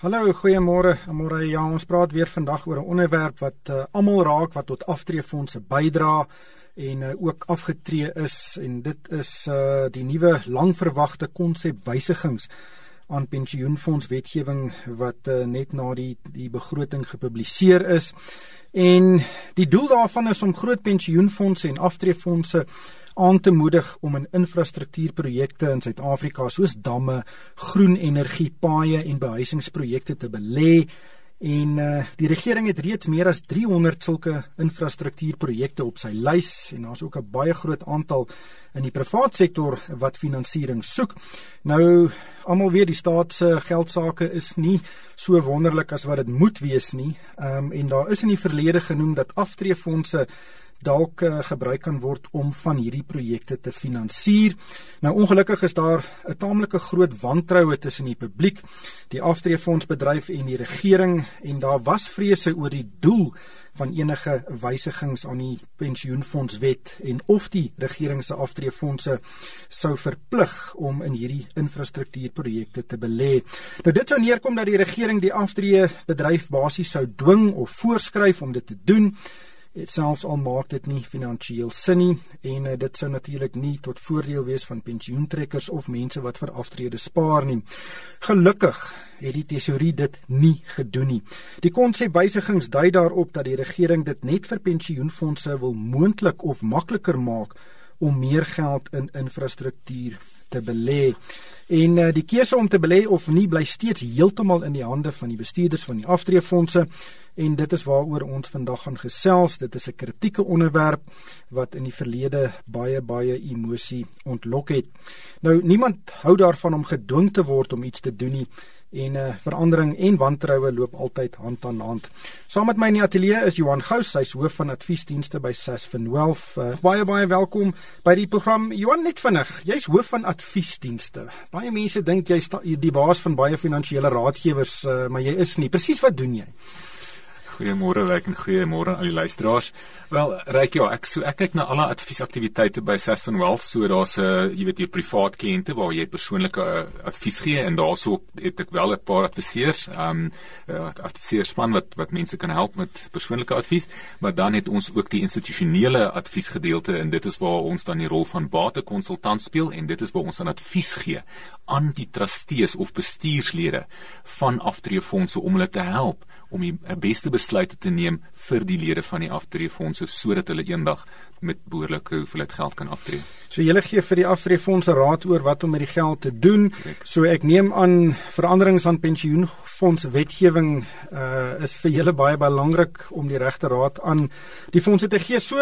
Hallo, goeiemôre. Môre ja, ons praat weer vandag oor 'n onderwerp wat uh, almal raak wat tot aftreefondse bydra en uh, ook afgetree is en dit is uh, die nuwe langverwagte konsep wysigings aan pensioenfondswetgewing wat uh, net na die die begroting gepubliseer is. En die doel daarvan is om groot pensioenfonde en aftreefondse aan te moedig om in infrastruktuurprojekte in Suid-Afrika soos damme, groen energie, paaie en behuisingsprojekte te belê. En uh, die regering het reeds meer as 300 sulke infrastruktuurprojekte op sy lys en daar's ook 'n baie groot aantal in die private sektor wat finansiering soek. Nou almal weet die staat se geldsaake is nie so wonderlik as wat dit moet wees nie. Ehm um, en daar is in die verlede genoem dat aftreefondse dalk uh, gebruik kan word om van hierdie projekte te finansier. Nou ongelukkig is daar 'n taamlike groot wantroue tussen die publiek, die aftreefondsbedryf en die regering en daar was vrese oor die doel van enige wysigings aan die pensioenfondswet en of die regering se aftreefondse sou verplig om in hierdie infrastruktuurprojekte te belê. Nou dit sou neerkom dat die regering die aftreebedryf basies sou dwing of voorskryf om dit te doen dit selfs al maak dit nie finansiëel sin nie en uh, dit sou natuurlik nie tot voordeel wees van pensioentrekkers of mense wat vir aftrede spaar nie. Gelukkig het die tesourier dit nie gedoen nie. Die konsep wysigings dui daarop dat die regering dit net vir pensioenfonde wil moontlik of makliker maak om meer geld in infrastruktuur te belê. En uh, die keuse om te belê of nie bly steeds heeltemal in die hande van die bestuurders van die aftreefondse en dit is waaroor ons vandag gaan gesels. Dit is 'n kritieke onderwerp wat in die verlede baie baie emosie ontlok het. Nou niemand hou daarvan om gedwing te word om iets te doen nie en uh, verandering en wantroue loop altyd hand aan hand. Saam met my in die ateljee is Johan Gous, hy's hoof van adviesdienste by Sasfin Wealth. Uh, baie baie welkom by die program. Johan net vinnig, jy's hoof van adviesdienste. Baie mense dink jy's die baas van baie finansiële raadgewers, uh, maar jy is nie. Presies wat doen jy? Goeiemôre Ryk en goeiemôre aan die luisteraars. Wel, Ryk, ja, ek so ek kyk na alle adviesaktiwiteite by Sasfin Wealth. So daar's 'n uh, jy weet jy privaat kliënte waar jy persoonlike uh, advies gee en daarso het ek wel 'n paar adviseurs, ehm um, uh, adviseurspan wat wat mense kan help met persoonlike advies, maar dan het ons ook die institusionele adviesgedeelte en dit is waar ons dan die rol van batekonsultant speel en dit is waar ons dan advies gee aan die trustees of bestuurslede van aftreefondse om hulle te help om die beste besluite te neem vir die lede van die aftreefondse sodat hulle eendag met behoorlike hoeveelheid geld kan aftree. So julle gee vir die aftreefondse raad oor wat om met die geld te doen. Correct. So ek neem aan veranderings aan pensioenfonds wetgewing uh is vir julle baie belangrik om die regte raad aan die fondse te gee. So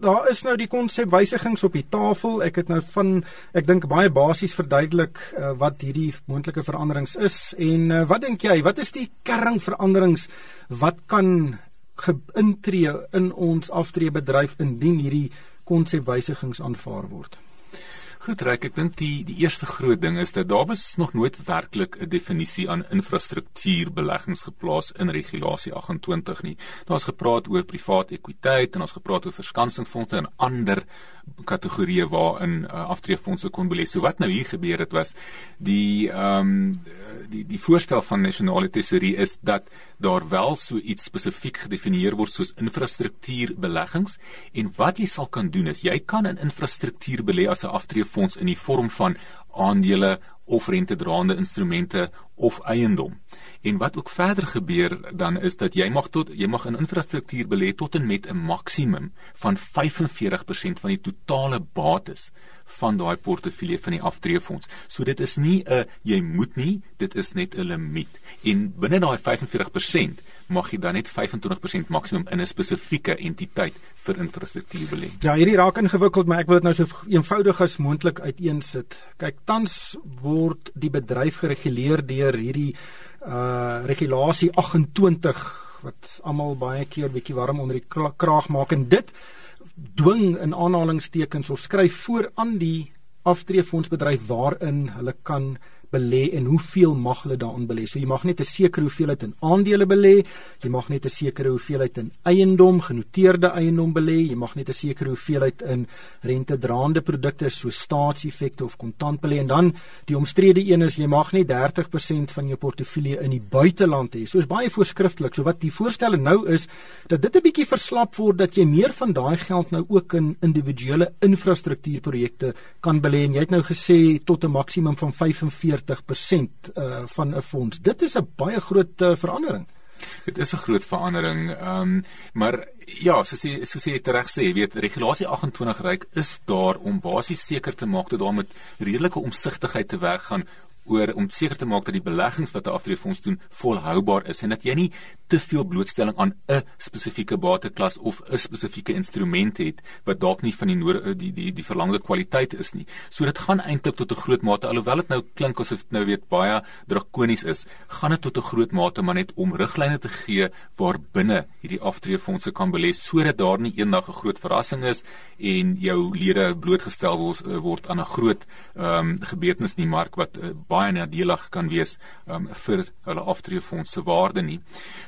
daar is nou die konsep wysigings op die tafel. Ek het nou van ek dink baie basies verduidelik uh, wat hierdie moontlike veranderings is en uh, wat dink jy, wat is die kernveranderings wat kan intree in ons aftreebedryf indien hierdie konsepwysigings aanvaar word. Goed, Ryk, ek dink die die eerste groot ding is dat daar was nog nooit werklik 'n definisie aan infrastruktuurbeleggings geplaas in regulasie 28 nie. Daar's gepraat oor privaat ekwiteit en ons gepraat oor verskansingfondse en ander kategorieë waarin uh, aftreefondse kon belê. So wat nou hier gebeur het was die ehm um, die die voorstel van nasionale tesorie is dat daar wel so iets spesifiek gedefinieer word soos infrastruktuurbeleggings en wat jy sal kan doen is jy kan in infrastruktuur belê as 'n aftreefonds in die vorm van aandele of rentedraende instrumente of eiendom. En wat ook verder gebeur dan is dat jy mag tot jy mag in infrastruktuur belê tot en met 'n maksimum van 45% van die totale bates van daai portefeulje van die aftreefonds. So dit is nie 'n jy moet nie, dit is net 'n limiet. En binne daai 45% mag jy dan net 25% maksimum in 'n spesifieke entiteit vir infrastruktuur belê. Ja, hierdie raak ingewikkeld, maar ek wil dit nou so eenvoudig as moontlik uiteensit. Kyk, tans word die bedryf gereguleer deur hierdie uh regulasie 28 wat almal baie keer bietjie warm onder die kraag maak. En dit dwing in aanhalingstekens of skryf voor aan die aftreefondsbedryf waarin hulle kan belê en hoeveel mag hulle daarin belê. So jy mag net 'n sekere hoeveelheid in aandele belê, jy mag net 'n sekere hoeveelheid in eiendom, genoteerde eiendom belê, jy mag net 'n sekere hoeveelheid in rentedraande produkte soos staatseffekte of kontant belê en dan die omstrede een is jy mag net 30% van jou portefeulje in die buiteland hê. So is baie voorskrifklik. So wat die voorstelle nou is dat dit 'n bietjie verslap word dat jy meer van daai geld nou ook in individuele infrastruktuurprojekte kan belê en jy het nou gesê tot 'n maksimum van 45% uh, van 'n fonds. Dit is 'n baie groot uh, verandering. Dit is 'n groot verandering. Ehm um, maar ja, soos jy soos jy reg sê, weet regulasie 28 ryk is daar om basies seker te maak dat daar met redelike omsigtigheid te werk gaan oor om seker te maak dat die beleggings wat 'n aftreefonds doen volhoubaar is en dat jy nie te veel blootstelling aan 'n spesifieke bateklas of 'n spesifieke instrument het wat dalk nie van die nodige die die die verlangde kwaliteit is nie. So dit gaan eintlik tot 'n groot mate alhoewel dit nou klink asof dit nou weet baie drakonies is, gaan dit tot 'n groot mate maar net om riglyne te gee waar binne hierdie aftreefondse kan belê sodat daar nie eendag 'n groot verrassing is en jou lede blootgestel word aan 'n groot ehm um, gebeurtenis in die mark wat uh, baie nadelig kan wees um, vir hulle aftreefonds se waarde nie.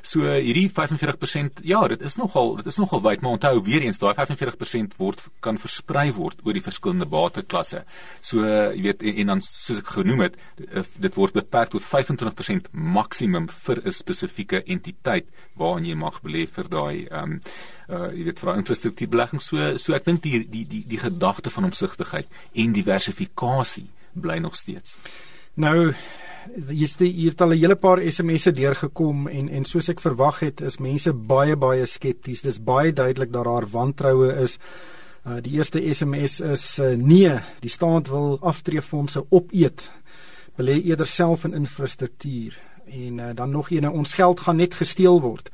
So hierdie 45% ja, dit is nogal dit is nogal wyd, maar onthou weer eens daai 45% word kan versprei word oor die verskillende bateklasse. So jy weet en, en dan soos ek genoem het, eh, dit word beperk tot 25% maksimum vir 'n spesifieke entiteit waarin jy mag belê vir daai ehm um, uh jy weet vir infrastruktuurbelegging so so ek dink die die die die gedagte van omsigtigheid en diversifikasie bly nog steeds. Nou hier's die hier het al 'n hele paar SMS'e deurgekom en en soos ek verwag het is mense baie baie skepties. Dis baie duidelik dat daar wantroue is. Uh die eerste SMS is uh, nee, die staat wil aftreefondse opeet. Belê eerder self in infrastruktuur en uh, dan nog een ons geld gaan net gesteel word.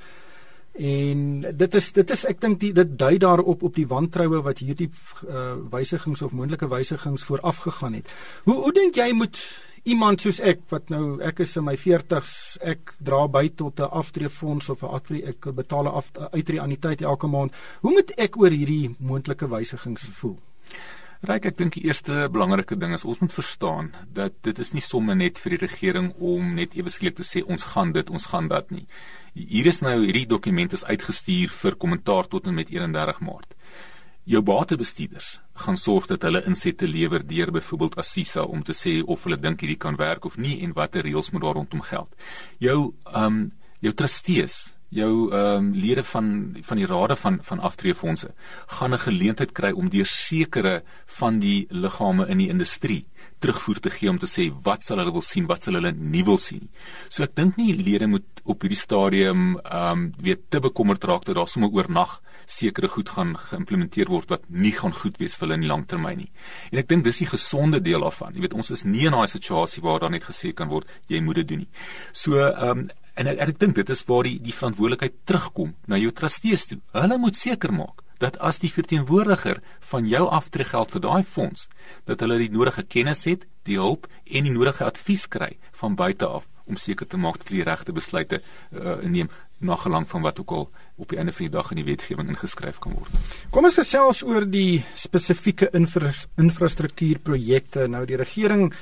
En dit is dit is ek dink dit dui daarop op die wantroue wat hierdie uh, wysigings of moontlike wysigings vooraf gegaan het. Hoe hoe dink jy moet iemand soos ek wat nou ek is in my 40s, ek dra by tot 'n aftreefonds of 'n aftree ek betaal 'n af, uitreaniteit elke maand. Hoe moet ek oor hierdie moontlike wysigings voel? Ryk, ek dink die eerste belangrike ding is ons moet verstaan dat dit is nie sommer net vir die regering om net ewe skielik te sê ons gaan dit, ons gaan dat nie. Hier is nou hierdie dokument is uitgestuur vir kommentaar tot en met 31 Maart jou batebestuurders gaan sorg dat hulle insette lewer deur byvoorbeeld Assisa om te sê of hulle dink hierdie kan werk of nie en watter reëls moet daar rondom geld. Jou ehm um, jou trustees, jou ehm um, lede van van die rade van van aftreefondse gaan 'n geleentheid kry om deur sekere van die liggame in die industrie terugvoer te gee om te sê wat sal hulle wil sien, wat sal hulle nie wil sien. So ek dink nie lede moet op hierdie stadium ehm um, weet te bekommerd raak dat daar sommer oornag sekere goed gaan geïmplementeer word wat nie gaan goed wees vir hulle in die langtermyn nie. En ek dink dis die gesonde deel daarvan. Jy weet ons is nie in 'n situasie waar daar net gesê kan word jy moet dit doen nie. So ehm um, en ek, ek dink dit is waar die die verantwoordelikheid terugkom na jou trustees toe. Hulle moet seker maak dat as die verteenwoordiger van jou aftreegeld vir daai fonds dat hulle die nodige kennis het, die hulp en die nodige advies kry van buite af om seker te maak dat hulle die regte besluite uh, neem na gelang van wat ook al op die einde van die dag in die wetgewing ingeskryf kan word. Kom ons gesels oor die spesifieke infra infrastruktuurprojekte. Nou die regering uh,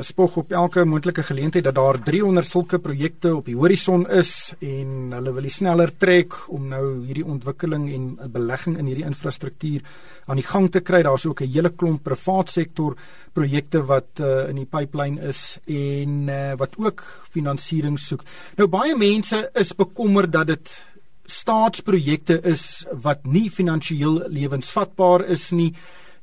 spog op elke moontlike geleentheid dat daar 300 sulke projekte op die horison is en hulle wil sneller trek om nou hierdie ontwikkeling en belegging in hierdie infrastruktuur aan die gang te kry. Daar's ook 'n hele klomp privaat sektor projekte wat uh, in die pipeline is en uh, wat ook finansiering soek. Nou baie mense is bekommerd dat dit staatsprojekte is wat nie finansiëel lewensvatbaar is nie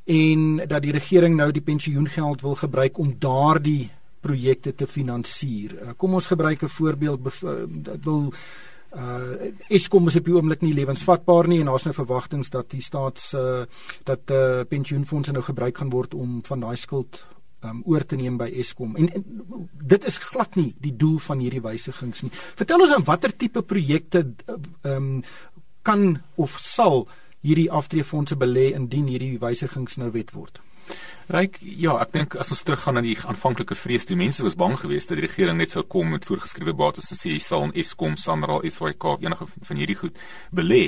en dat die regering nou die pensioengeld wil gebruik om daardie projekte te finansier. Uh, kom ons gebruik 'n voorbeeld dat wil uh Eskom is op die oomblik nie lewensvatbaar nie en daar's nou verwagtinge dat die staats uh dat uh pensioenfonde nou gebruik gaan word om van daai skuld um oor te neem by Eskom. En, en dit is glad nie die doel van hierdie wysigings nie. Vertel ons dan watter tipe projekte um kan of sal hierdie aftreefondse belê indien hierdie wysigings nou wet word? Ryk, ja, ek dink as ons teruggaan na die aanvanklike vrees, die mense was bang geweest dat die regering net sou kom met voorgeskrewe bates en sê jy sal in Eskom, Sanral, SAIK enige van hierdie goed belê.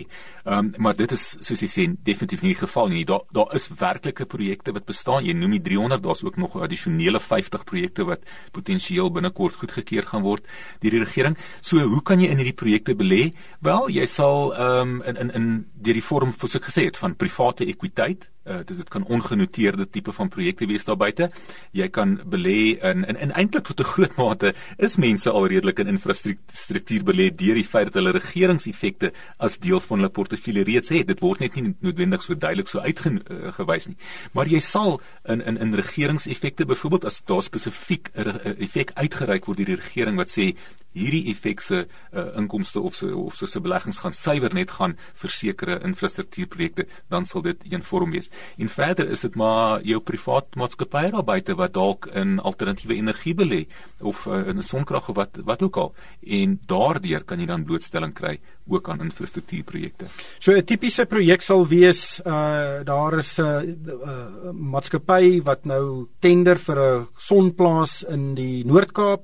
Ehm um, maar dit is soos jy sê definitief nie die geval nie. Daar daar is werklike projekte wat bestaan. Jy noem die 300, daar's ook nog addisionele 50 projekte wat potensieel binnekort goedgekeur gaan word deur die regering. So, hoe kan jy in hierdie projekte belê? Wel, jy sal ehm um, in in in deur die vorm soos ek gesê het van private ekwiteit uh, dit kan ongenoteerde tipe van projekte wees daar buite. Jy kan belê in in, in eintlik tot 'n groot mate is mense al redelik in infrastruktuur belê deur die feit dat hulle regeringseffekte as deel van hulle portefeulje reeds het. Dit word net nie noodwendig so duidelik so uitgewys uh, nie. Maar jy sal in in in regeringseffekte byvoorbeeld as daar spesifiek 'n effek uitgereik word deur die regering wat sê hierdie effek se uh, inkomste of se of se beleggings gaan suiwer net gaan vir sekere infrastruktuurprojekte, dan sal dit een vorm wees. En verder is dit maar jou privaat maatskappye daar buite wat dalk in alternatiewe energie belê of uh, in sonkrag of wat wat ook al. En daardeur kan jy dan blootstelling kry ook aan infrastruktuurprojekte. So 'n tipiese projek sal wees uh daar is 'n uh, uh, maatskappy wat nou tender vir 'n sonplaas in die Noord-Kaap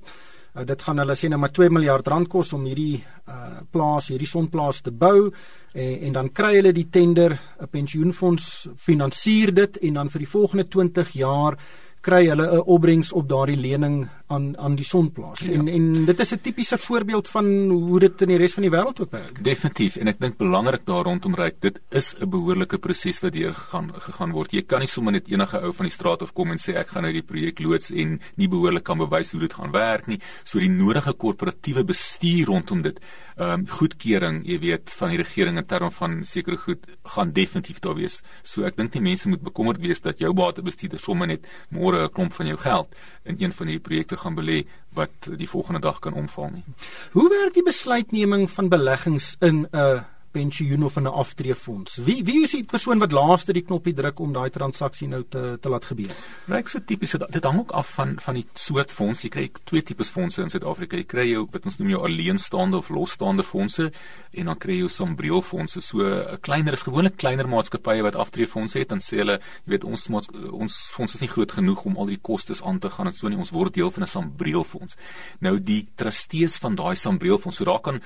Uh, dit gaan hulle sê nou maar 2 miljard rand kos om hierdie uh, plaas, hierdie sonplaas te bou en, en dan kry hulle die tender, 'n pensioenfonds finansier dit en dan vir die volgende 20 jaar kry hulle 'n opbrengs op daardie lening aan aan die sonplaas. Ja. En en dit is 'n tipiese voorbeeld van hoe dit in die res van die wêreld ook werk. Definitief en ek dink belangrik daar rondom ry, dit is 'n behoorlike proses wat deur gaan gegaan word. Jy kan nie sommer net enige ou van die straat af kom en sê ek gaan nou die projek loods en nie behoorlik kan bewys hoe dit gaan werk nie. So die nodige korporatiewe bestuur rondom dit, ehm um, goedkeuring, jy weet, van die regering in terme van sekere goed gaan definitief daar wees. So ek dink nie mense moet bekommerd wees dat jou batebestuurder sommer net môre 'n klomp van jou geld in een van hierdie projekte gaan belê wat die volgende dag kan omval nie. Hoe werk die besluitneming van beleggings in 'n uh pensioen of in 'n aftreefonds. Wie wie is die persoon wat laaste die knoppie druk om daai transaksie nou te te laat gebeur? Nou ek so tipies dit hang ook af van van die soort fonds. Jy kry twee tipes fondse in Suid-Afrika. Jy kry jou wat ons noem jou alleenstaande of losstaande fondse en dan kry jy jou sambreelfondse. So 'n kleiner is gewoonlik kleiner maatskappye wat aftreefondse het en sê hulle, jy weet ons ons fonds is nie groot genoeg om al die kostes aan te gaan en so nie. Ons word deel van 'n sambreelfonds. Nou die trustees van daai sambreelfonds, so daar kan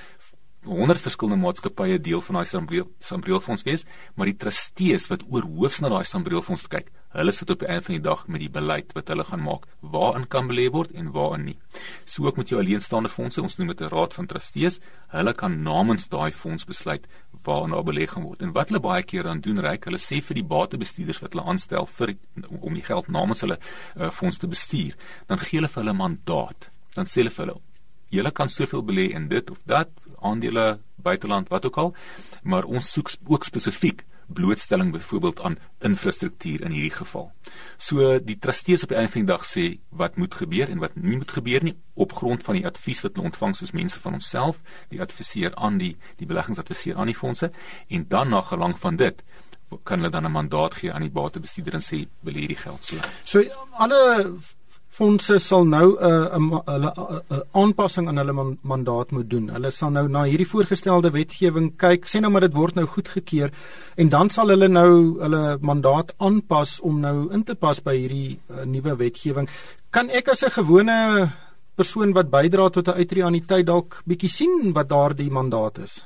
100 verskillende maatskappye deel van daai Sambrielfonds wees, maar die trustees wat oor hoofs na daai Sambrielfonds kyk, hulle sit op die einde van die dag met die beleid wat hulle gaan maak, waarin kan belê word en waarin nie. So ook met jou alleenstaande fondse, ons noem dit 'n raad van trustees, hulle kan namens daai fonds besluit waarna daar belê gaan word. En wat hulle baie keer dan doen, reik, hulle sê vir die batebestuurders wat hulle aanstel vir om die geld namens hulle uh, fonds te bestuur, dan gee hulle vir hulle mandaat. Dan sê hulle vir hulle Julle kan soveel belê in dit of dat aandele buiteland wat ook al, maar ons soek ook spesifiek blootstelling byvoorbeeld aan infrastruktuur in hierdie geval. So die trustees op die einde van die dag sê wat moet gebeur en wat nie moet gebeur nie op grond van die advies wat hulle ontvang soos mense van onsself, die adviseer aan die die beleggingsadviseur aan die fondse en dan na gelang van dit kan hulle dan 'n mandaat gee aan die batebestuurder en sê wil hierdie geld so. So alle fondse sal nou 'n uh, uh, uh, aanpassing aan hulle man, mandaat moet doen. Hulle sal nou na hierdie voorgestelde wetgewing kyk, sê nou maar dit word nou goedgekeur en dan sal hulle nou hulle mandaat aanpas om nou in te pas by hierdie uh, nuwe wetgewing. Kan ek as 'n gewone persoon wat bydra tot 'n uitreaniteit dalk bietjie sien wat daardie mandaat is?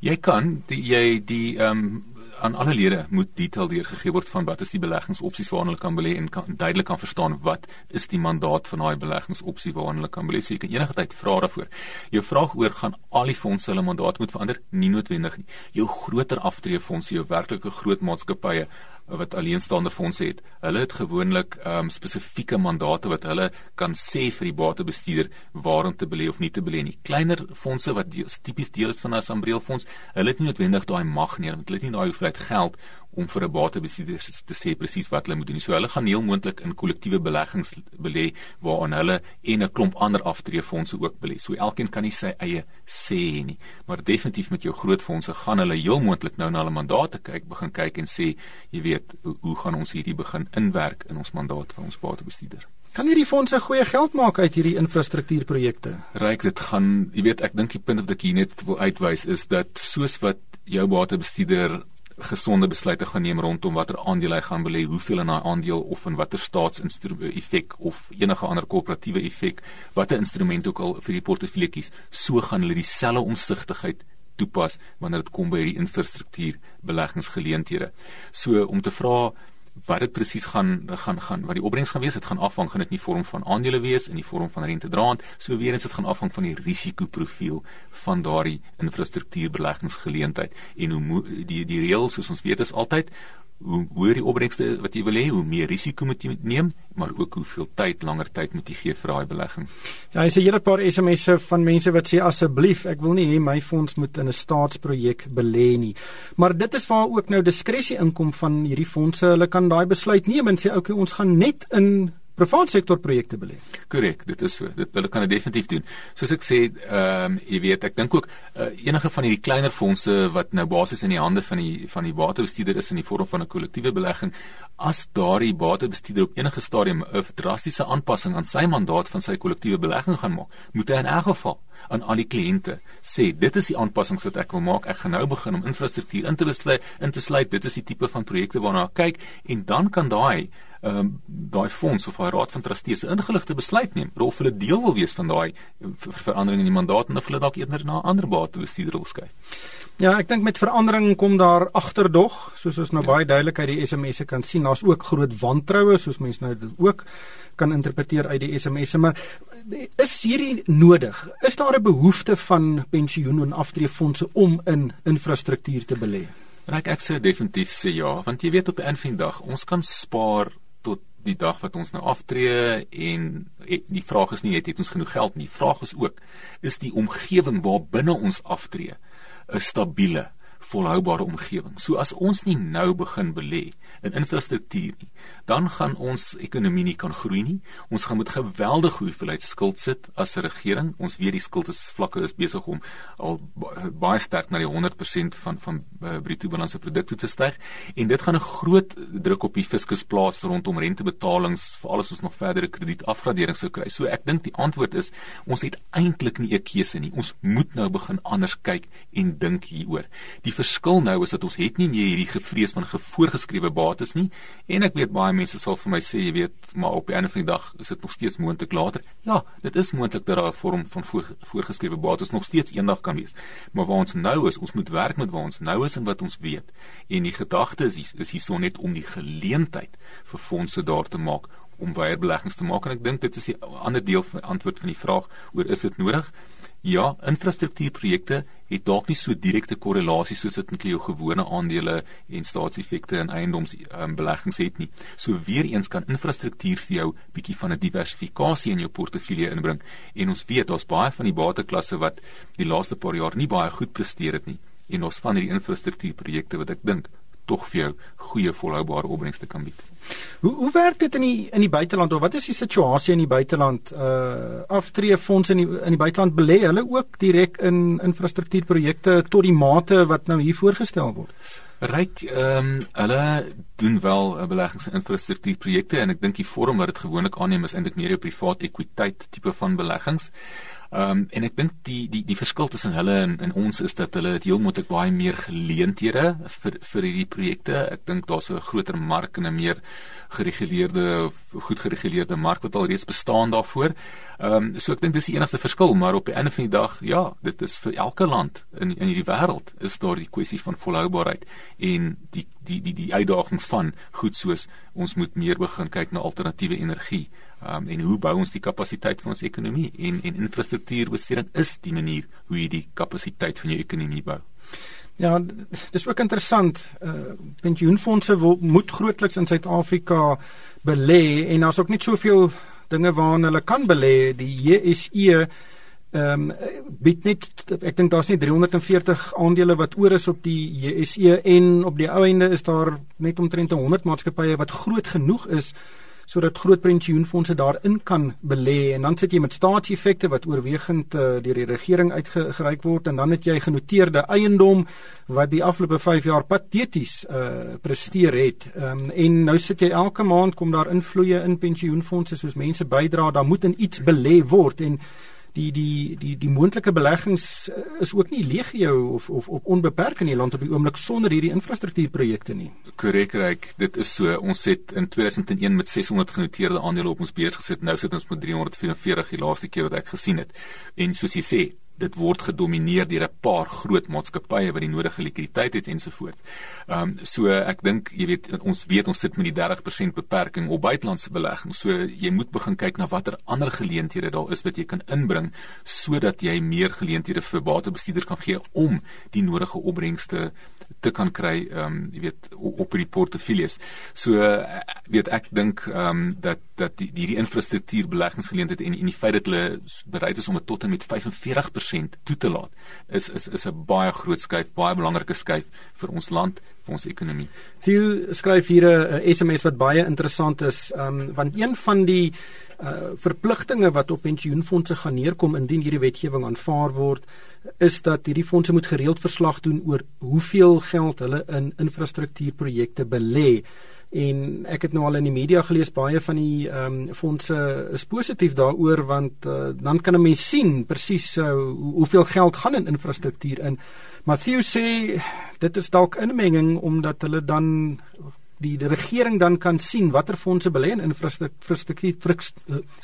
Jy kan die, jy die ehm um, aan alle lede moet detail deurgegee word van wat is die beleggingsopsies waarna hulle kan belê en kan duidelik kan verstaan wat is die mandaat van daai beleggingsopsie waarna hulle kan belê. So jy kan enige tyd vra daarvoor. Jou vraag oor gaan al die fondse hulle mandaat moet verander? Nie noodwendig nie. Jou groter aftreefondse, jou werklike groot maatskappye wat alleenstaande fondse het. Hulle het gewoonlik um, spesifieke mandate wat hulle kan sê vir die batebestuurder waarom te belê of nie te belê nie. Kleiner fondse wat tipies deel is van 'n sambreelfonds, hulle het nie noodwendig daai mag nie, want hulle het nie daai hoeveelheid geld om vir 'n batebestuurder te sê presies wat hulle moet doen. So hulle gaan heel moontlik in kollektiewe beleggings belê waaraan hulle en 'n klomp ander aftreefondse ook belê. So elkeen kan nie sy eie sê hê nie, maar definitief met jou groot fondse gaan hulle heel moontlik nou na hulle mandate kyk, begin kyk en sê, jy weet, hoe, hoe gaan ons hierdie begin inwerk in ons mandaat vir ons batebestuurder? Kan hierdie fondse goeie geld maak uit hierdie infrastruktuurprojekte? Ryk dit gaan, jy weet, ek dink die punt wat ek hier net wil uitwys is dat soos wat jou batebestuurder gesonde besluite gaan neem rondom watter aandele hy gaan belê, hoeveel in daai aandeel of in watter staats-effek of enige ander korporatiewe effek, watter instrument ook al vir die portefeulje kies, so gaan hulle dieselfde omsigtigheid toepas wanneer dit kom by hierdie infrastruktuur beleggingsgeleenthede. So om te vra wat dit presies gaan gaan gaan wat die opbrengs gaan wees, dit gaan afhang gaan dit nie vorm van aandele wees in die vorm van rentedraand, so weer eens dit gaan afhang van die risikoprofiel van daardie infrastruktuurbeleggingsgeleentheid en hoe die die reëls soos ons weet is altyd hoe hoër die opbrengste wat jy wil hê, hoe meer risiko moet jy neem, maar ook hoeveel tyd, langer tyd moet jy gee vir daai belegging. Ja, jy sê hele paar SMS'e van mense wat sê asseblief, ek wil nie hê my fonds moet in 'n staatsprojek belê nie. Maar dit is waar ook nou diskresie inkom van hierdie fondse. Hulle kan daai besluit neem en sê okay, ons gaan net in private sektor projekte belê. Korrek, dit is so. Dit hulle kan dit definitief doen. Soos ek sê, ehm um, jy weet, ek dink ook uh, enige van hierdie kleiner fondse wat nou basies in die hande van die van die batebestuurder is in die vorm van 'n kollektiewe belegging, as daardie batebestuurder op enige stadium 'n drastiese aanpassing aan sy mandaat van sy kollektiewe belegging gaan maak, moet hy in elk geval aan al die kliënte. Sê dit is die aanpassings wat ek wil maak. Ek gaan nou begin om infrastruktuur in te besluit in te sluit. Dit is die tipe van projekte waarna ek kyk. En dan kan daai ehm um, daai fonds of daai raad van trustees 'n ingeligte besluit neem of hulle deel wil wees van daai ver verandering in die mandaat en of hulle dalk eerder na 'n ander batebestuurder wil skuif. Ja, ek dink met verandering kom daar agterdog, soos ons nou ja. baie duidelik uit die SMS'e kan sien, daar's ook groot wantroue soos mense nou dit ook kan interpreteer uit die SMS'e, maar is hierdie nodig? Is daar 'n behoefte van pensioen en aftreefondse om in infrastruktuur te belê? Ek ek sê definitief sê ja, want jy weet op 'n eendag ons kan spaar tot die dag wat ons nou aftree en die vraag is nie het, het ons genoeg geld nie. Die vraag is ook is die omgewing waar binne ons aftree 'n stabiele volhoubare omgewing. So as ons nie nou begin belê in infrastruktuur nie, dan gaan ons ekonomie nie kan groei nie. Ons gaan met geweldige hoeveelheid skuld sit as 'n regering. Ons weet die skuldvlakke is besig om al baie sterk na die 100% van van uh, bruto binnelandse produk te styg en dit gaan 'n groot druk op die fiskus plaas rondom rentebetalings vir alles ons nog verdere kredietafgradering sou kry. So ek dink die antwoord is ons het eintlik nie 'n keuse nie. Ons moet nou begin anders kyk en dink hieroor. Die verskil nou is dat ons het nie meer hierdie gevrees van gevoorgeskrewe bates nie en ek weet baie mense sal vir my sê, jy weet, maar op 'n einde van die dag is dit nog steeds moontlik later. Ja, dit is moontlik dat daar 'n vorm van voor, voorgeskrewe bates nog steeds eendag kan wees. Maar waar ons nou is, ons moet werk met waar ons nou is en wat ons weet. En die gedagte is is hierso net om die geleentheid vir fondse daar te maak om weer beleggings te maak en ek dink dit is die ander deel van antwoord van die vraag oor is dit nodig? Ja, infrastruktuurprojekte het dalk nie so direkte korrelasie soos dit met jou gewone aandele en staatseffekte en eiendomsbeleggings um, het nie. So weer eens kan infrastruktuur vir jou bietjie van 'n diversifikasie in jou portefeulje inbring en ons weet daar's baie van die bateklasse wat die laaste paar jaar nie baie goed presteer het nie en ons van hierdie infrastruktuurprojekte wat ek dink tog vir jou goeie volhoubare opbrengste kan bied. Hoe hoe werk dit in die in die buiteland of wat is die situasie in die buiteland? Uh aftreefondse in die in die buiteland belê hulle ook direk in infrastruktuurprojekte tot die mate wat nou hier voorgestel word? Ryk ehm um, hulle doen wel 'n beleggings in infrastruktuurprojekte en ek dink die vorm wat dit gewoonlik aanneem is eintlik meer 'n privaat ekwiteit tipe van beleggings. Ehm um, en ek dink die die die verskil tussen hulle en, en ons is dat hulle het heel moontlik baie meer geleenthede vir vir hierdie projekte. Ek dink daar's 'n groter mark en 'n meer gereguleerde goed gereguleerde mark wat alreeds bestaan daarvoor. Ehm um, so ek dink dis die enigste verskil, maar op die einde van die dag, ja, dit is vir elke land in in hierdie wêreld is daar die kwessie van volhoubaarheid en die die die die uitdagings van goed soos ons moet meer begin kyk na alternatiewe energie um, en hoe bou ons die kapasiteit van ons ekonomie en en infrastruktuurbesteding is die manier hoe jy die kapasiteit van jou ekonomie bou. Ja, dis ook interessant. Uh, pensioenfonde moet grootliks in Suid-Afrika belê en daar's ook nie soveel dinge waarna hulle kan belê. Die JSE ehm um, bied net ek dink daar's nie 340 aandele wat oor is op die JSE en op die ou einde is daar net omtrent 100 maatskappye wat groot genoeg is sodat groot pensioenfonde daarin kan belê. En dan sit jy met staatseffekte wat oorwegend uh, deur die regering uitgereik word. En dan het jy genoteerde eiendom wat die afgelope 5 jaar pateties uh, presteer het. Um, en nou sit jy elke maand kom daar invloeye in pensioenfonde soos mense bydra. Daar moet in iets belê word. En die die die die moontlike beleggings uh, is ook nie legio of of op onbeperk in die land op die oomblik sonder hierdie infrastruktuurprojekte nie. Korrek, reg. Dit is so. Ons het in 2001 met 600 genoteerde aandele op ons beurs gesit. Nou sit ons met 344 die laaste keer wat ek gesien het. En soos jy sê, dit word gedomeineer deur 'n paar groot maatskappye wat die nodige likwiditeit het ensovoorts. Ehm um, so ek dink jy weet ons weet ons sit met die 30% beperking op buitelandse beleggings. So jy moet begin kyk na watter ander geleenthede daar is wat jy kan inbring sodat jy meer geleenthede vir batebestuurders kan gee om die nodige opbrengste te kan kry ehm um, jy weet op die portefeuilles. So weet ek dink ehm um, dat dat die die, die infrastruktuur beleggingsgeleenthede en en die feit dat hulle bereid is om tot en met 45% toe te laat is is is 'n baie groot skuif, baie belangrike skuif vir ons land, vir ons ekonomie. Theo skryf hier 'n SMS wat baie interessant is, um, want een van die uh verpligtinge wat op pensioenfonde gaan neerkom indien hierdie wetgewing aanvaar word is dat hierdie fondse moet gereeld verslag doen oor hoeveel geld hulle in infrastruktuurprojekte belê en ek het nou al in die media gelees baie van die ehm um, fondse is positief daaroor want uh, dan kan 'n mens sien presies uh, hoeveel geld gaan in infrastruktuur in. Matthew sê dit is dalk inmenging omdat hulle dan die, die regering dan kan sien watter fondse belê in infrastruktuur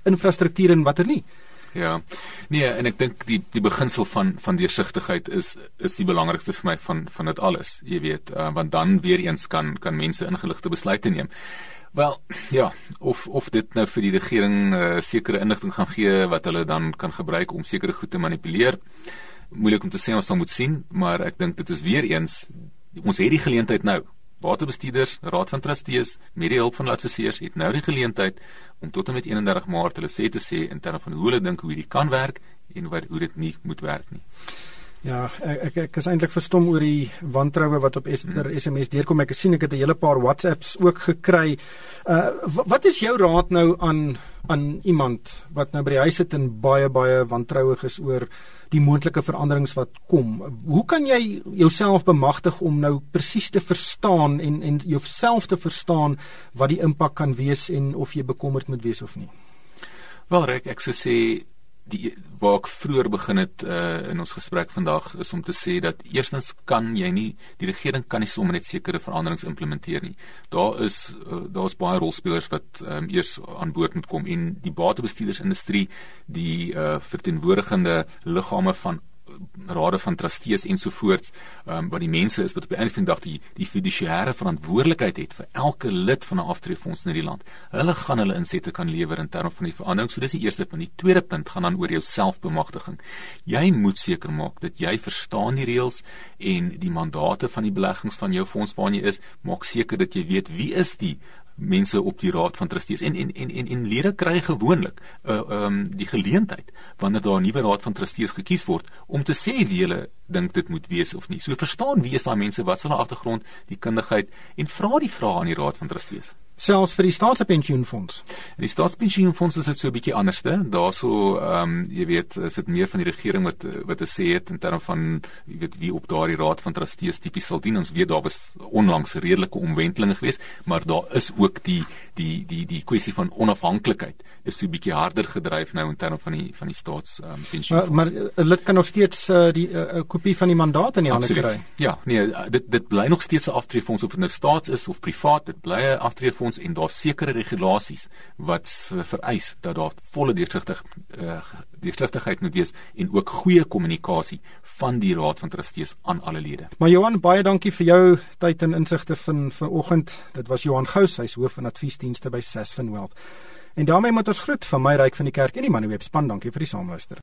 infrastruktuur en watter nie. Ja. Nee, en ek dink die die beginsel van van deursigtigheid is is die belangrikste vir my van van dit alles. Jy weet, uh, want dan weer eens kan kan mense ingeligte besluite neem. Wel, ja, of of dit nou vir die regering uh, sekere inligting gaan gee wat hulle dan kan gebruik om sekere goed te manipuleer. Moeilik om te sê ons sal moet sien, maar ek dink dit is weer eens ons het die geleentheid nou Waterbestuurders, Raad van Trustees, met die hulp van adviseurs het nou die geleentheid om tot en met 31 Maart hulle sê te sê in terme van hoe hulle dink hoe hierdie kan werk en wat hoe dit nie moet werk nie. Ja, ek ek, ek is eintlik verstom oor die wantroue wat op S hmm. per SMS deurkom. Ek sien ek het 'n hele paar WhatsApps ook gekry. Uh wat is jou raad nou aan aan iemand wat nou by die huis sit en baie baie wantrouig is oor die moontlike veranderings wat kom. Hoe kan jy jouself bemagtig om nou presies te verstaan en en jouself te verstaan wat die impak kan wees en of jy bekommerd moet wees of nie? Wel, Rek, ek sou sê die waar ek vroeër begin het uh, in ons gesprek vandag is om te sê dat eerstens kan jy nie die regering kan nie sommer net sekere veranderings implementeer nie. Daar is uh, daar's baie rolspelers wat um, eers aan boord moet kom en die batebestuurdersindustrie, die uh, verteenwoordigende liggame van rade van trustees ensovoorts um, wat die mense is wat op die einde van die dag die die fiduciêre verantwoordelikheid het vir elke lid van 'n aftreefonds in hierdie land. Hulle gaan hulle insette kan lewer in terme van die verandering. So dis die eerste punt. Die tweede punt gaan dan oor jou selfbemagtiging. Jy moet seker maak dat jy verstaan die reëls en die mandate van die beleggings van jou fonds waarin jy is. Maak seker dat jy weet wie is die mense op die raad van trustees en en en en, en lede kry gewoonlik uh, um, die geleentheid wanneer daar 'n nuwe raad van trustees gekies word om te sê wie hulle dink dit moet wees of nie. So verstaan wie is daai mense, wat is hulle agtergrond, die kundigheid en vra die vrae aan die raad van trustees selfs vir die staatspensioenfonds. Die staatspensioenfonds is dit so 'n bietjie anderste. Daarso ehm um, jy weet, is dit meer van die regering wat wat te sê het in terme van jy weet wie op daardie raad van trustees tipies sal dien. Ons weet daar was onlangs redelike omwentelinge geweest, maar daar is ook die die die die kwessie van onafhanklikheid is so 'n bietjie harder gedryf nou in terme van die van die staats ehm um, pensioenfonds. Maar, maar 'n lid kan nog steeds uh, die 'n uh, kopie van die mandaat in die hande kry. Ja, nee, dit dit bly nog steeds 'n aftreefonds of dit nou staats is of privaat, dit bly 'n aftreefonds ons en daar sekere regulasies wat vereis dat daar volle deursigtig uh, deursigtigheid moet wees en ook goeie kommunikasie van die raad van trustees aan alle lede. Maar Johan, baie dankie vir jou tyd en insigte van vanoggend. Dit was Johan Gous, hy's hoof van adviesdienste by Sasfin Wealth. En daarmee moet ons groet van my ryk van die kerk en die Manuweb span. Dankie vir die saamluister.